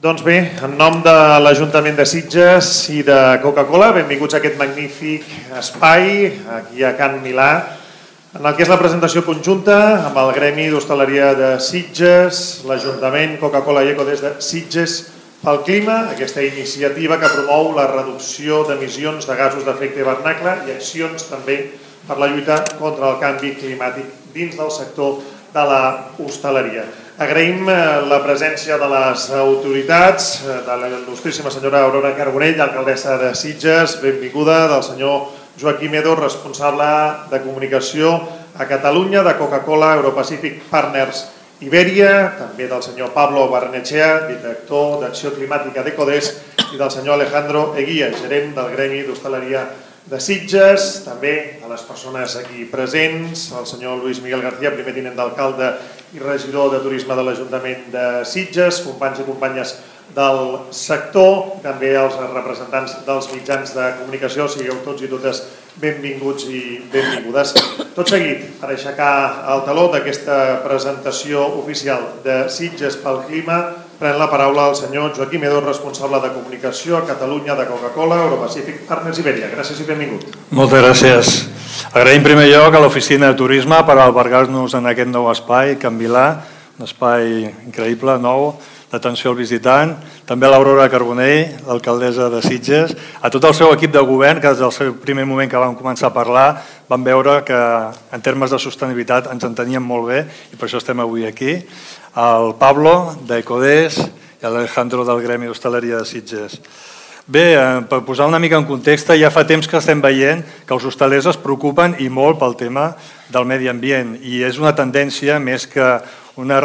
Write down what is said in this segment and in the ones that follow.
Doncs bé, en nom de l'Ajuntament de Sitges i de Coca-Cola, benvinguts a aquest magnífic espai aquí a Can Milà, en el que és la presentació conjunta amb el Gremi d'Hostaleria de Sitges, l'Ajuntament, Coca-Cola i Eco des de Sitges pel Clima, aquesta iniciativa que promou la reducció d'emissions de gasos d'efecte hivernacle i accions també per la lluita contra el canvi climàtic dins del sector de la hostaleria. Agraïm eh, la presència de les autoritats, eh, de la il·lustríssima senyora Aurora Carbonell, alcaldessa de Sitges, benvinguda, del senyor Joaquim Edo, responsable de comunicació a Catalunya de Coca-Cola Europacific Partners Iberia, també del senyor Pablo Barrenechea, director d'Acció Climàtica d'Ecodés, i del senyor Alejandro Eguía, gerent del Gremi d'Hostaleria de Sitges, també a les persones aquí presents, el senyor Luis Miguel García, primer tinent d'alcalde i regidor de Turisme de l'Ajuntament de Sitges, companys i companyes del sector, també els representants dels mitjans de comunicació, sigueu tots i totes benvinguts i benvingudes. Tot seguit, per aixecar el taló d'aquesta presentació oficial de Sitges pel Clima, pren la paraula el senyor Joaquim Edo, responsable de comunicació a Catalunya de Coca-Cola, Europacific Partners Iberia. Gràcies i benvingut. Moltes gràcies. Agraïm en primer lloc a l'oficina de turisme per albergar-nos en aquest nou espai, Can Vilà, un espai increïble, nou, d'atenció al visitant, també a l'Aurora Carbonell, l'alcaldessa de Sitges, a tot el seu equip de govern, que des del seu primer moment que vam començar a parlar vam veure que en termes de sostenibilitat ens enteníem molt bé i per això estem avui aquí, al Pablo d'Ecodés i a l'Alejandro del Gremi d'Hostaleria de Sitges. Bé, eh, per posar una mica en context, ja fa temps que estem veient que els hostalers es preocupen i molt pel tema del medi ambient i és una tendència més que una,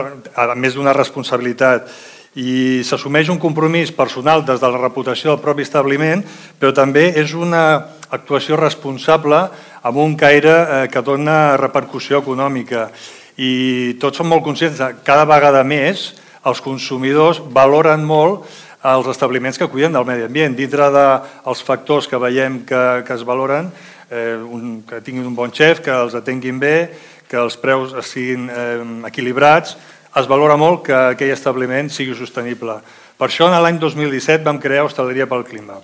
més d'una responsabilitat i s'assumeix un compromís personal des de la reputació del propi establiment, però també és una actuació responsable amb un caire eh, que dona repercussió econòmica. I tots som molt conscients que cada vegada més els consumidors valoren molt els establiments que cuiden del medi ambient. Dintre dels factors que veiem que, que es valoren, eh, un, que tinguin un bon xef, que els atenguin bé, que els preus siguin eh, equilibrats, es valora molt que aquell establiment sigui sostenible. Per això, en l'any 2017 vam crear Hostaleria pel Clima,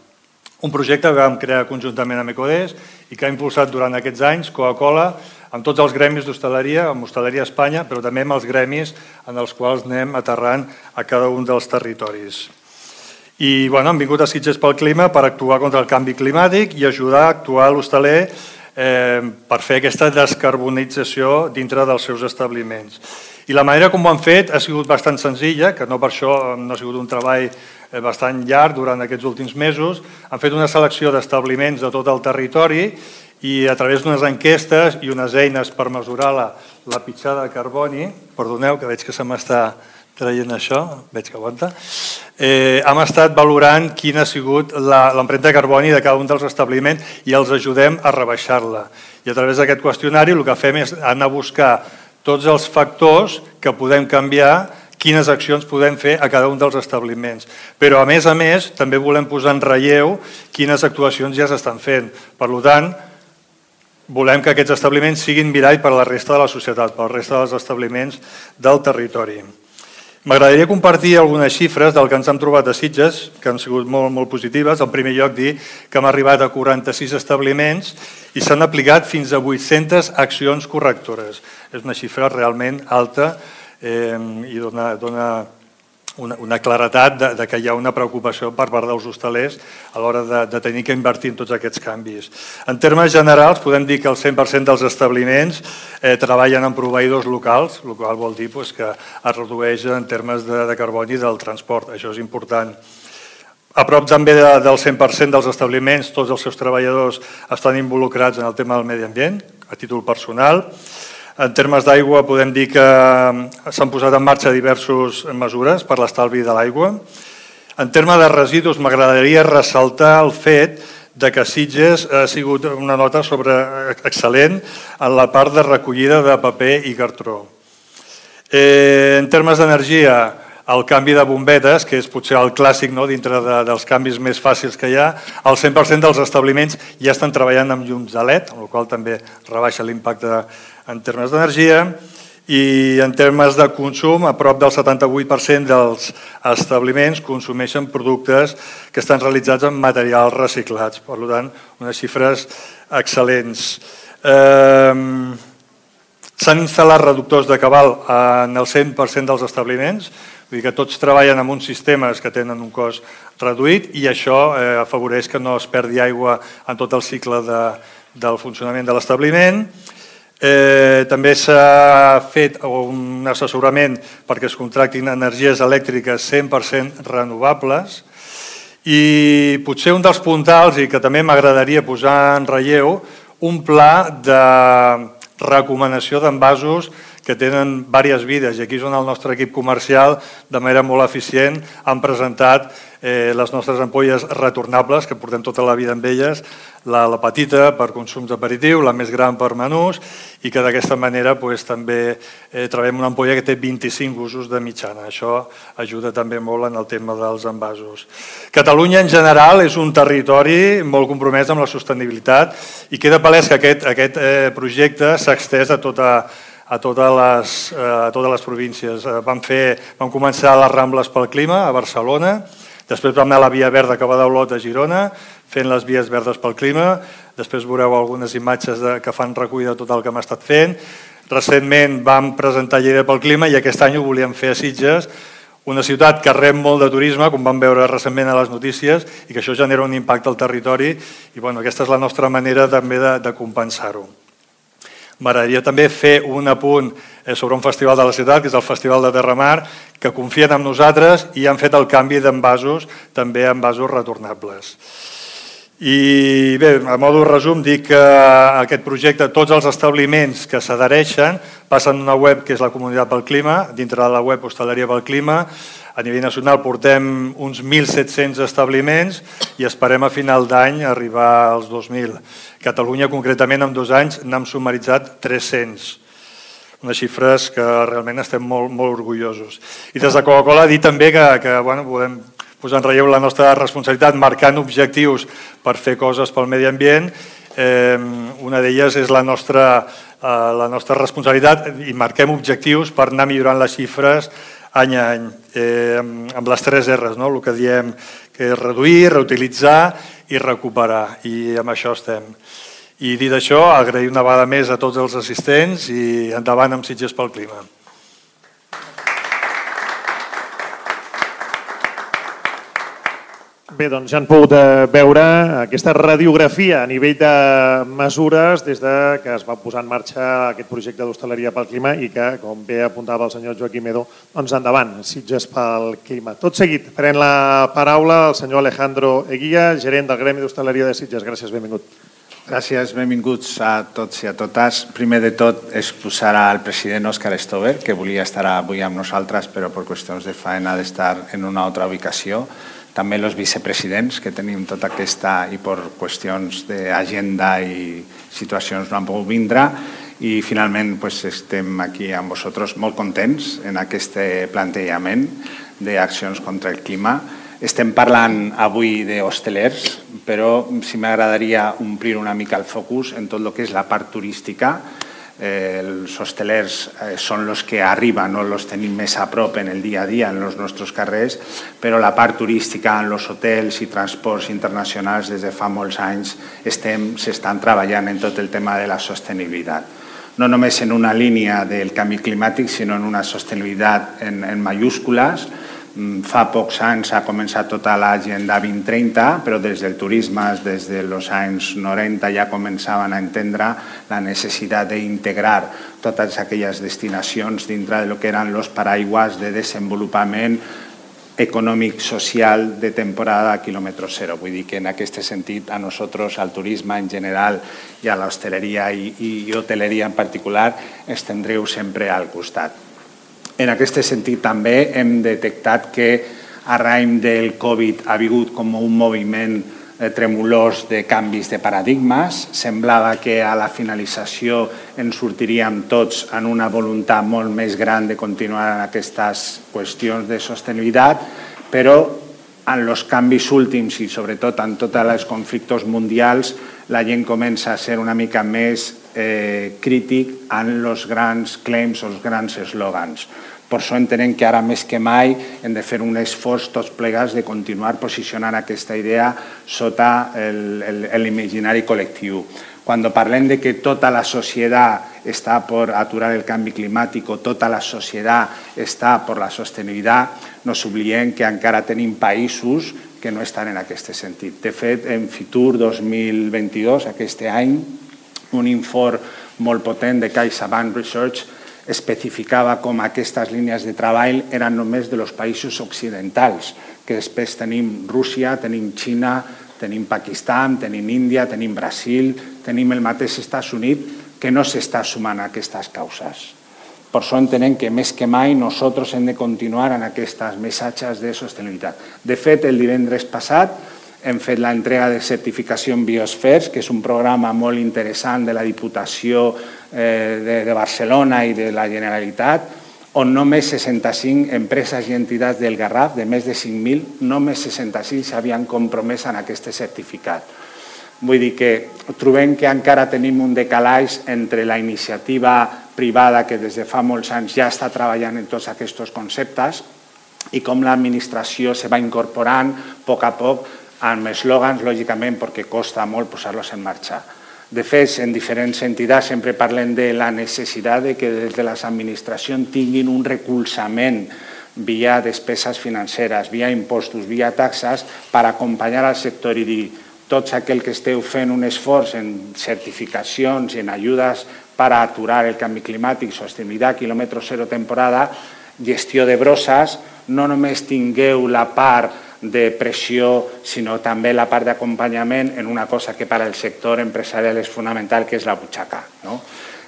un projecte que vam crear conjuntament amb Ecodés i que ha impulsat durant aquests anys Coca-Cola amb tots els gremis d'hostaleria, amb Hostaleria Espanya, però també amb els gremis en els quals anem aterrant a cada un dels territoris. I bueno, han vingut a Sitges pel clima per actuar contra el canvi climàtic i ajudar a actuar l'hostaler eh, per fer aquesta descarbonització dintre dels seus establiments. I la manera com ho han fet ha sigut bastant senzilla, que no per això no ha sigut un treball eh, bastant llarg durant aquests últims mesos. Han fet una selecció d'establiments de tot el territori i a través d'unes enquestes i unes eines per mesurar la, la pitjada de carboni, perdoneu que veig que se m'està traient això, veig que aguanta, eh, hem estat valorant quina ha sigut l'empremta de carboni de cada un dels establiments i els ajudem a rebaixar-la. I a través d'aquest qüestionari el que fem és anar a buscar tots els factors que podem canviar, quines accions podem fer a cada un dels establiments. Però, a més a més, també volem posar en relleu quines actuacions ja s'estan fent. Per tant, volem que aquests establiments siguin mirall per a la resta de la societat, per a la resta dels establiments del territori. M'agradaria compartir algunes xifres del que ens hem trobat a Sitges, que han sigut molt, molt positives. En primer lloc, dir que hem arribat a 46 establiments i s'han aplicat fins a 800 accions correctores. És una xifra realment alta eh, i dona, dona una, una claretat de, de que hi ha una preocupació per part dels hostalers a l'hora de, de tenir que invertir en tots aquests canvis. En termes generals, podem dir que el 100% dels establiments eh, treballen amb proveïdors locals, el qual vol dir pues, que es redueix en termes de, de carboni del transport. Això és important. A prop també de, del 100% dels establiments, tots els seus treballadors estan involucrats en el tema del medi ambient, a títol personal. En termes d'aigua podem dir que s'han posat en marxa diverses mesures per l'estalvi de l'aigua. En termes de residus m'agradaria ressaltar el fet de que Sitges ha sigut una nota sobre excel·lent en la part de recollida de paper i cartró. Eh, en termes d'energia, el canvi de bombetes, que és potser el clàssic no, dintre de, dels canvis més fàcils que hi ha, el 100% dels establiments ja estan treballant amb llums de LED, amb la qual també rebaixa l'impacte en termes d'energia, i en termes de consum, a prop del 78% dels establiments consumeixen productes que estan realitzats amb materials reciclats. Per tant, unes xifres excel·lents. Eh, S'han instal·lat reductors de cabal en el 100% dels establiments, vull dir que tots treballen amb uns sistemes que tenen un cost reduït i això eh, afavoreix que no es perdi aigua en tot el cicle de, del funcionament de l'establiment. Eh, també s'ha fet un assessorament perquè es contractin energies elèctriques 100% renovables i potser un dels puntals i que també m'agradaria posar en relleu un pla de recomanació d'envasos que tenen diverses vides i aquí és on el nostre equip comercial de manera molt eficient han presentat eh, les nostres ampolles retornables, que portem tota la vida amb elles, la, la petita per consums d'aperitiu, la més gran per menús, i que d'aquesta manera pues, també eh, treballem una ampolla que té 25 usos de mitjana. Això ajuda també molt en el tema dels envasos. Catalunya en general és un territori molt compromès amb la sostenibilitat i queda palès que aquest, aquest eh, projecte s'ha extès a tota a totes les, eh, a totes les províncies. Eh, vam, fer, vam començar les Rambles pel Clima a Barcelona, Després vam anar a la Via Verda que va d'Olot a Girona, fent les vies verdes pel clima. Després veureu algunes imatges de, que fan recull de tot el que hem estat fent. Recentment vam presentar Lleida pel clima i aquest any ho volíem fer a Sitges, una ciutat que rep molt de turisme, com vam veure recentment a les notícies, i que això genera un impacte al territori i bueno, aquesta és la nostra manera també de, de compensar-ho. M'agradaria també fer un apunt eh, sobre un festival de la ciutat, que és el Festival de Terramar, que confien en nosaltres i han fet el canvi d'envasos també en vasos retornables. I bé, a modo resum, dic que aquest projecte, tots els establiments que s'adhereixen passen una web que és la Comunitat pel Clima, dintre de la web Hostaleria pel Clima, a nivell nacional portem uns 1.700 establiments i esperem a final d'any arribar als 2.000. Catalunya, concretament, en dos anys n'hem sumaritzat 300 unes xifres que realment estem molt, molt orgullosos. I des de Coca-Cola dir també que, que bueno, podem posar en relleu la nostra responsabilitat marcant objectius per fer coses pel medi ambient. Eh, una d'elles és la nostra, eh, la nostra responsabilitat i marquem objectius per anar millorant les xifres any a any, eh, amb les tres R's, no? el que diem que és reduir, reutilitzar i recuperar, i amb això estem. I dit això, agrair una vegada més a tots els assistents i endavant amb Sitges pel Clima. Bé, doncs ja han pogut eh, veure aquesta radiografia a nivell de mesures des de que es va posar en marxa aquest projecte d'hostaleria pel clima i que, com bé apuntava el senyor Joaquim Edo, doncs endavant, Sitges pel clima. Tot seguit, pren la paraula el senyor Alejandro Eguia, gerent del Gremi d'Hostaleria de Sitges. Gràcies, benvingut. Gràcies, benvinguts a tots i a totes. Primer de tot, excusar al president Òscar Stover, que volia estar avui amb nosaltres, però per qüestions de feina d'estar en una altra ubicació també els vicepresidents que tenim tota aquesta i per qüestions d'agenda i situacions no han pogut vindre i finalment pues, estem aquí amb vosaltres molt contents en aquest plantejament d'accions contra el clima. Estem parlant avui d'hostelers, però sí m'agradaria omplir una mica el focus en tot el que és la part turística, eh, els hostelers eh, són els que arriben, no els tenim més a prop en el dia a dia en els nostres carrers, però la part turística en els hotels i transports internacionals des de fa molts anys estem, s'estan treballant en tot el tema de la sostenibilitat. No només en una línia del canvi climàtic, sinó en una sostenibilitat en, en mayúscules, fa pocs anys ha començat tota l'agenda 2030, però des del turisme, des dels anys 90, ja començaven a entendre la necessitat d'integrar totes aquelles destinacions dintre de lo que eren els paraigües de desenvolupament econòmic, social de temporada a quilòmetre zero. Vull dir que en aquest sentit a nosaltres, al turisme en general i a l'hostaleria i, i hoteleria en particular, ens tindreu sempre al costat. En aquest sentit també hem detectat que arraïm del Covid ha vingut com un moviment eh, tremolós de canvis de paradigmes. Semblava que a la finalització ens sortiríem tots en una voluntat molt més gran de continuar en aquestes qüestions de sostenibilitat, però en els canvis últims i sobretot en tots els conflictes mundials la gent comença a ser una mica més eh, crític en els grans claims els grans eslògans. Per això entenem que ara més que mai hem de fer un esforç tots plegats de continuar posicionant aquesta idea sota l'imaginari col·lectiu. Quan parlem de que tota la societat està per aturar el canvi climàtic o tota la societat està per la sostenibilitat, no s'oblidem que encara tenim països que no estan en aquest sentit. De fet, en Fitur 2022, aquest any, un informe molt potent de CaixaBank Research especificava com aquestes línies de treball eren només de los països occidentals, que després tenim Rússia, tenim Xina, tenim Pakistan, tenim Índia, tenim Brasil, tenim el mateix Estats Units, que no s'està sumant a aquestes causes. Per això entenem que més que mai nosaltres hem de continuar en aquests missatges de sostenibilitat. De fet, el divendres passat hem fet l'entrega de certificació en Biosfers, que és un programa molt interessant de la Diputació eh, de, de Barcelona i de la Generalitat, on només 65 empreses i entitats del Garraf, de més de 5.000, només 65 s'havien compromès en aquest certificat. Vull dir que trobem que encara tenim un decalaix entre la iniciativa privada que des de fa molts anys ja està treballant en tots aquests conceptes i com l'administració se va incorporant a poc a poc amb eslògans, lògicament, perquè costa molt posar-los en marxa. De fet, en diferents entitats sempre parlem de la necessitat de que des de les administracions tinguin un recolzament via despeses financeres, via impostos, via taxes, per acompanyar al sector i dir tots aquells que esteu fent un esforç en certificacions i en ajudes per aturar el canvi climàtic, sostenibilitat, quilòmetre zero temporada, gestió de brosses, no només tingueu la part de pressió, sinó també la part d'acompanyament en una cosa que per al sector empresarial és fonamental, que és la butxaca. No?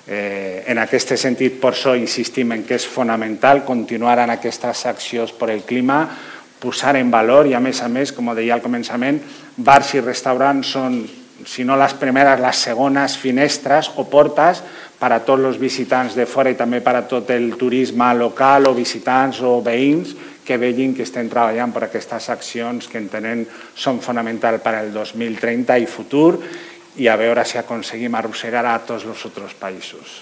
Eh, en aquest sentit, per això insistim en que és fonamental continuar en aquestes accions per el clima, posar en valor i, a més a més, com deia al començament, bars i restaurants són, si no les primeres, les segones finestres o portes per a tots els visitants de fora i també per a tot el turisme local o visitants o veïns que vegin que estem treballant per aquestes accions que entenem són fonamentals per al 2030 i futur i a veure si aconseguim arrossegar a tots els altres països.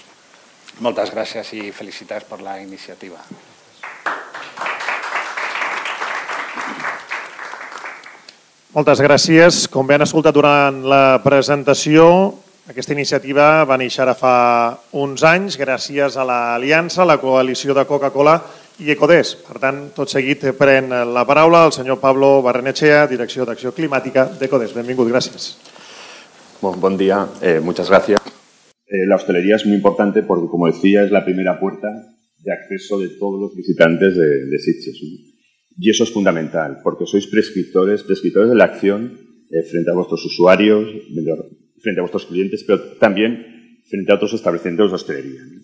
Moltes gràcies i felicitats per la iniciativa. Moltes gràcies. Com han escoltat durant la presentació, aquesta iniciativa va néixer ara fa uns anys gràcies a l'Aliança, la coalició de Coca-Cola i Ecodés. Per tant, tot seguit pren la paraula el senyor Pablo Barrenechea, Direcció d'Acció Climàtica d'Ecodés. Benvingut, gràcies. Bon, bon día, eh, muchas gracias. Eh, la hostelería es muy importante porque, como decía, es la primera puerta de acceso de todos los visitantes de, de Sitges. ¿no? Y eso es fundamental, porque sois prescriptores, prescriptores de la acción eh, frente a vuestros usuarios, frente a vuestros clientes, pero también frente a otros establecimientos de hostelería. ¿no?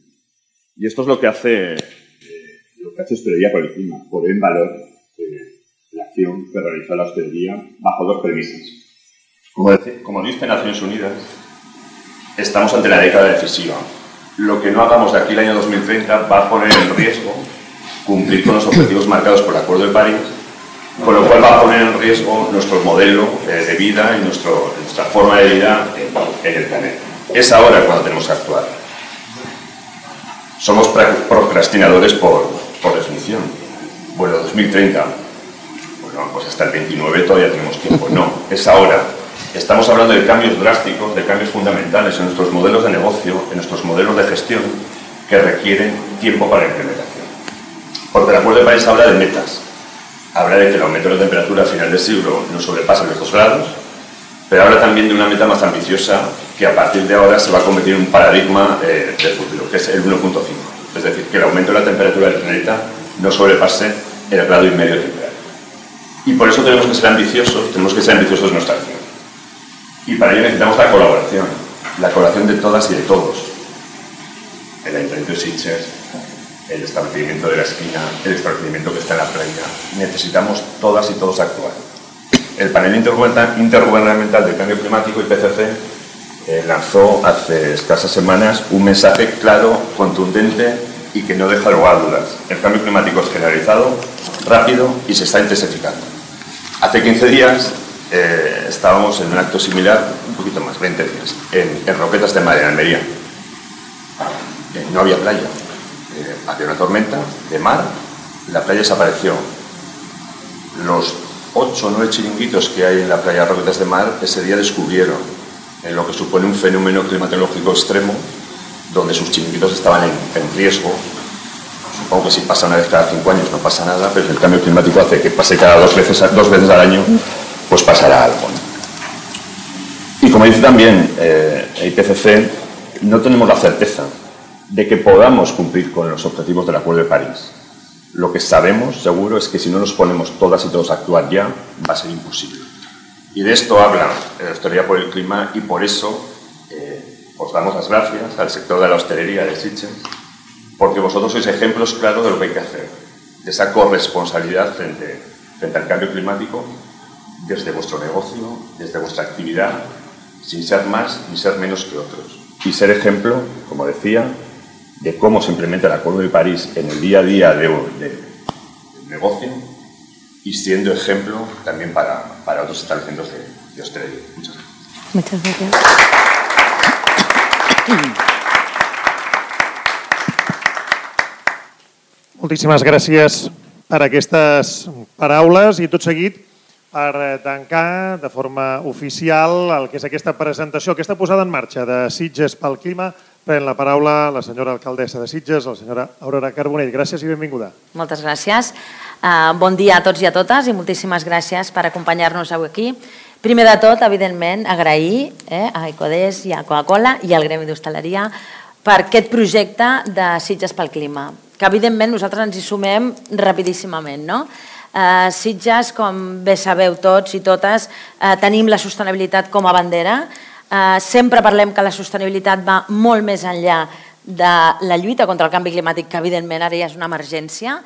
Y esto es lo que hace lo que hace Hostelería por el Clima, poner en valor eh, la acción que realiza la hostelería bajo dos premisas. Como, dice, como dice Naciones Unidas, estamos ante la década decisiva. Lo que no hagamos de aquí al año 2030 va a poner en riesgo cumplir con los objetivos marcados por el Acuerdo de París, con lo cual va a poner en riesgo nuestro modelo eh, de vida y nuestra forma de vida en, el planeta. Es ahora cuando tenemos que actuar. Somos procrastinadores por, por definición. Bueno, 2030, bueno, pues hasta el 29 todavía tenemos tiempo. No, es ahora. Estamos hablando de cambios drásticos, de cambios fundamentales en nuestros modelos de negocio, en nuestros modelos de gestión, que requieren tiempo para la implementación. Porque el Acuerdo de París habla de metas. Habla de que el aumento de la temperatura a final del siglo no sobrepase los 2 grados, pero habla también de una meta más ambiciosa que a partir de ahora se va a convertir en un paradigma eh, del futuro, que es el 1.5. Es decir, que el aumento de la temperatura del planeta no sobrepase el grado y medio temporal. Y por eso tenemos que ser ambiciosos, tenemos que ser ambiciosos en nuestra acción. Y para ello necesitamos la colaboración, la colaboración de todas y de todos. El Ayuntamiento de Sitges, el establecimiento de la esquina, el establecimiento que está en la playa. Necesitamos todas y todos actuar. El panel intergubernamental del cambio climático, IPCC, eh, lanzó hace escasas semanas un mensaje claro, contundente y que no deja lugar a dudas. El cambio climático es generalizado, rápido y se está intensificando. Hace 15 días eh, estábamos en un acto similar, un poquito más, 20 días, en, Roquetas de Mar, en Almería. eh, no había playa. Había una tormenta de mar, la playa desapareció. Los ocho o nueve chiringuitos que hay en la playa Roquetas de Mar ese día descubrieron en lo que supone un fenómeno climatológico extremo donde sus chiringuitos estaban en, riesgo supongo que si pasa una vez cada cinco años no pasa nada, pero el cambio climático hace que pase cada dos veces, dos veces al año, pues pasará algo. Y como dice también eh, IPCC, no tenemos la certeza de que podamos cumplir con los objetivos del Acuerdo de París. Lo que sabemos, seguro, es que si no nos ponemos todas y todos a actuar ya, va a ser imposible. Y de esto habla la Historia por el Clima y por eso eh, os damos las gracias al sector de la hostelería de Sitges porque vosotros sois ejemplos claros de lo que hay que hacer, de esa corresponsabilidad frente, frente al cambio climático desde vuestro negocio, desde vuestra actividad, sin ser más ni ser menos que otros. Y ser ejemplo, como decía, de cómo se implementa el Acuerdo de París en el día a día de, del negocio y siendo ejemplo también para, para otros establecimientos de, de hostelería. Muchas gracias. Muchas gracias. Moltíssimes gràcies per aquestes paraules i tot seguit per tancar de forma oficial el que és aquesta presentació, aquesta posada en marxa de Sitges pel Clima. Pren la paraula la senyora alcaldessa de Sitges, la senyora Aurora Carbonell. Gràcies i benvinguda. Moltes gràcies. Uh, bon dia a tots i a totes i moltíssimes gràcies per acompanyar-nos avui aquí. Primer de tot, evidentment, agrair eh, a Ecodés i a Coca-Cola i al Gremi d'Hostaleria per aquest projecte de Sitges pel Clima que evidentment nosaltres ens hi sumem rapidíssimament. No? Eh, Sitges, com bé sabeu tots i totes, eh, tenim la sostenibilitat com a bandera. Eh, sempre parlem que la sostenibilitat va molt més enllà de la lluita contra el canvi climàtic, que evidentment ara ja és una emergència,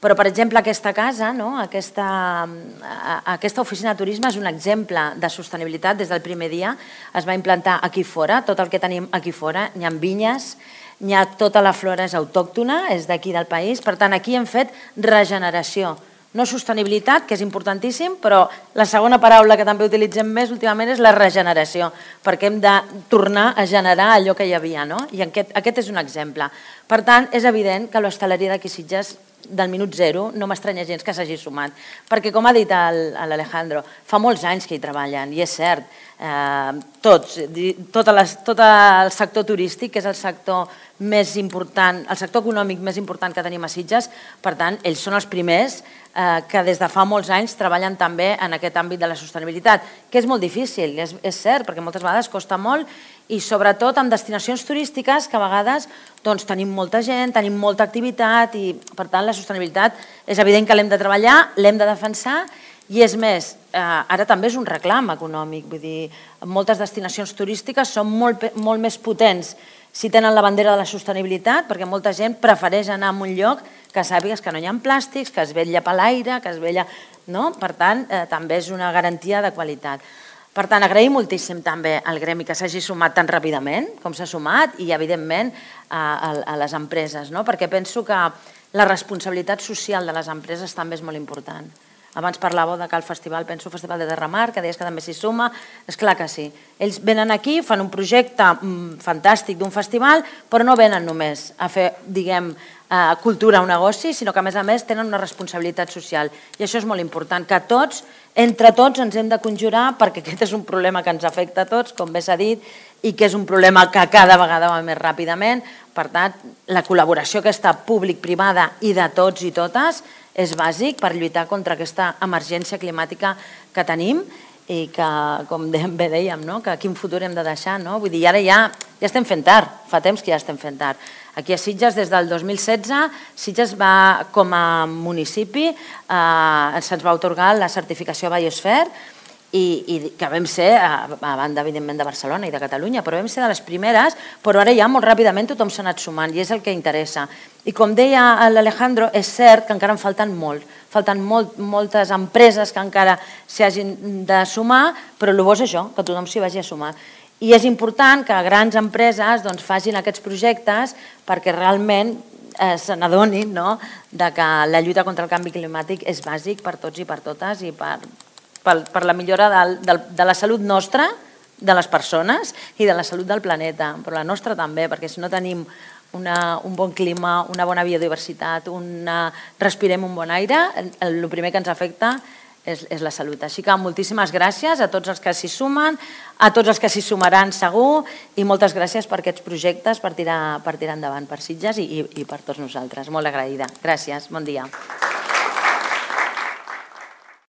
però, per exemple, aquesta casa, no? aquesta, eh, aquesta oficina de turisme és un exemple de sostenibilitat des del primer dia. Es va implantar aquí fora, tot el que tenim aquí fora, hi ha vinyes, hi ha tota la flora és autòctona, és d'aquí del país, per tant aquí hem fet regeneració, no sostenibilitat, que és importantíssim, però la segona paraula que també utilitzem més últimament és la regeneració, perquè hem de tornar a generar allò que hi havia, no? I aquest, aquest és un exemple. Per tant, és evident que l'hostaleria d'aquí Sitges del minut zero no m'estranya gens que s'hagi sumat, perquè com ha dit l'Alejandro, fa molts anys que hi treballen, i és cert, eh, tots, tot, les, tot el sector turístic, que és el sector més important, el sector econòmic més important que tenim a Sitges, per tant, ells són els primers eh, que des de fa molts anys treballen també en aquest àmbit de la sostenibilitat, que és molt difícil, és, és cert, perquè moltes vegades costa molt i sobretot amb destinacions turístiques que a vegades doncs, tenim molta gent, tenim molta activitat i per tant la sostenibilitat és evident que l'hem de treballar, l'hem de defensar i és més, eh, ara també és un reclam econòmic, vull dir, moltes destinacions turístiques són molt, molt més potents si tenen la bandera de la sostenibilitat, perquè molta gent prefereix anar a un lloc que sàpigues que no hi ha plàstics, que es vetlla per l'aire, que es vetlla... No? Per tant, eh, també és una garantia de qualitat. Per tant, agraïm moltíssim també al gremi que s'hagi sumat tan ràpidament com s'ha sumat i, evidentment, a, a, a les empreses, no? perquè penso que la responsabilitat social de les empreses també és molt important. Abans parlàveu de que el festival, penso el Festival de Terramar, que deies que també s'hi suma. És clar que sí. Ells venen aquí, fan un projecte mm, fantàstic d'un festival, però no venen només a fer, diguem, cultura o negoci, sinó que a més a més tenen una responsabilitat social. I això és molt important, que tots, entre tots, ens hem de conjurar perquè aquest és un problema que ens afecta a tots, com bé s'ha dit, i que és un problema que cada vegada va més ràpidament. Per tant, la col·laboració aquesta públic-privada i de tots i totes és bàsic per lluitar contra aquesta emergència climàtica que tenim i que, com bé dèiem, no? que quin futur hem de deixar. No? Vull dir, ara ja, ja estem fent tard, fa temps que ja estem fent tard. Aquí a Sitges, des del 2016, Sitges va, com a municipi, eh, se'ns va otorgar la certificació Biosfera, i, i que vam ser, a, a banda evidentment de Barcelona i de Catalunya, però vam ser de les primeres, però ara ja molt ràpidament tothom s'ha anat sumant i és el que interessa. I com deia l'Alejandro, és cert que encara en falten molt, falten molt, moltes empreses que encara s'hi hagin de sumar, però el bo és això, que tothom s'hi vagi a sumar. I és important que grans empreses doncs, facin aquests projectes perquè realment eh, se n'adonin no? de que la lluita contra el canvi climàtic és bàsic per tots i per totes i per, per, per la millora de, de, de la salut nostra, de les persones i de la salut del planeta, però la nostra també, perquè si no tenim una, un bon clima, una bona biodiversitat, una, respirem un bon aire, el, el primer que ens afecta és, és la salut. Així que moltíssimes gràcies a tots els que s'hi sumen, a tots els que s'hi sumaran segur i moltes gràcies per aquests projectes, per tirar, per tirar endavant per Sitges i, i, i per tots nosaltres. Molt agraïda. Gràcies, bon dia.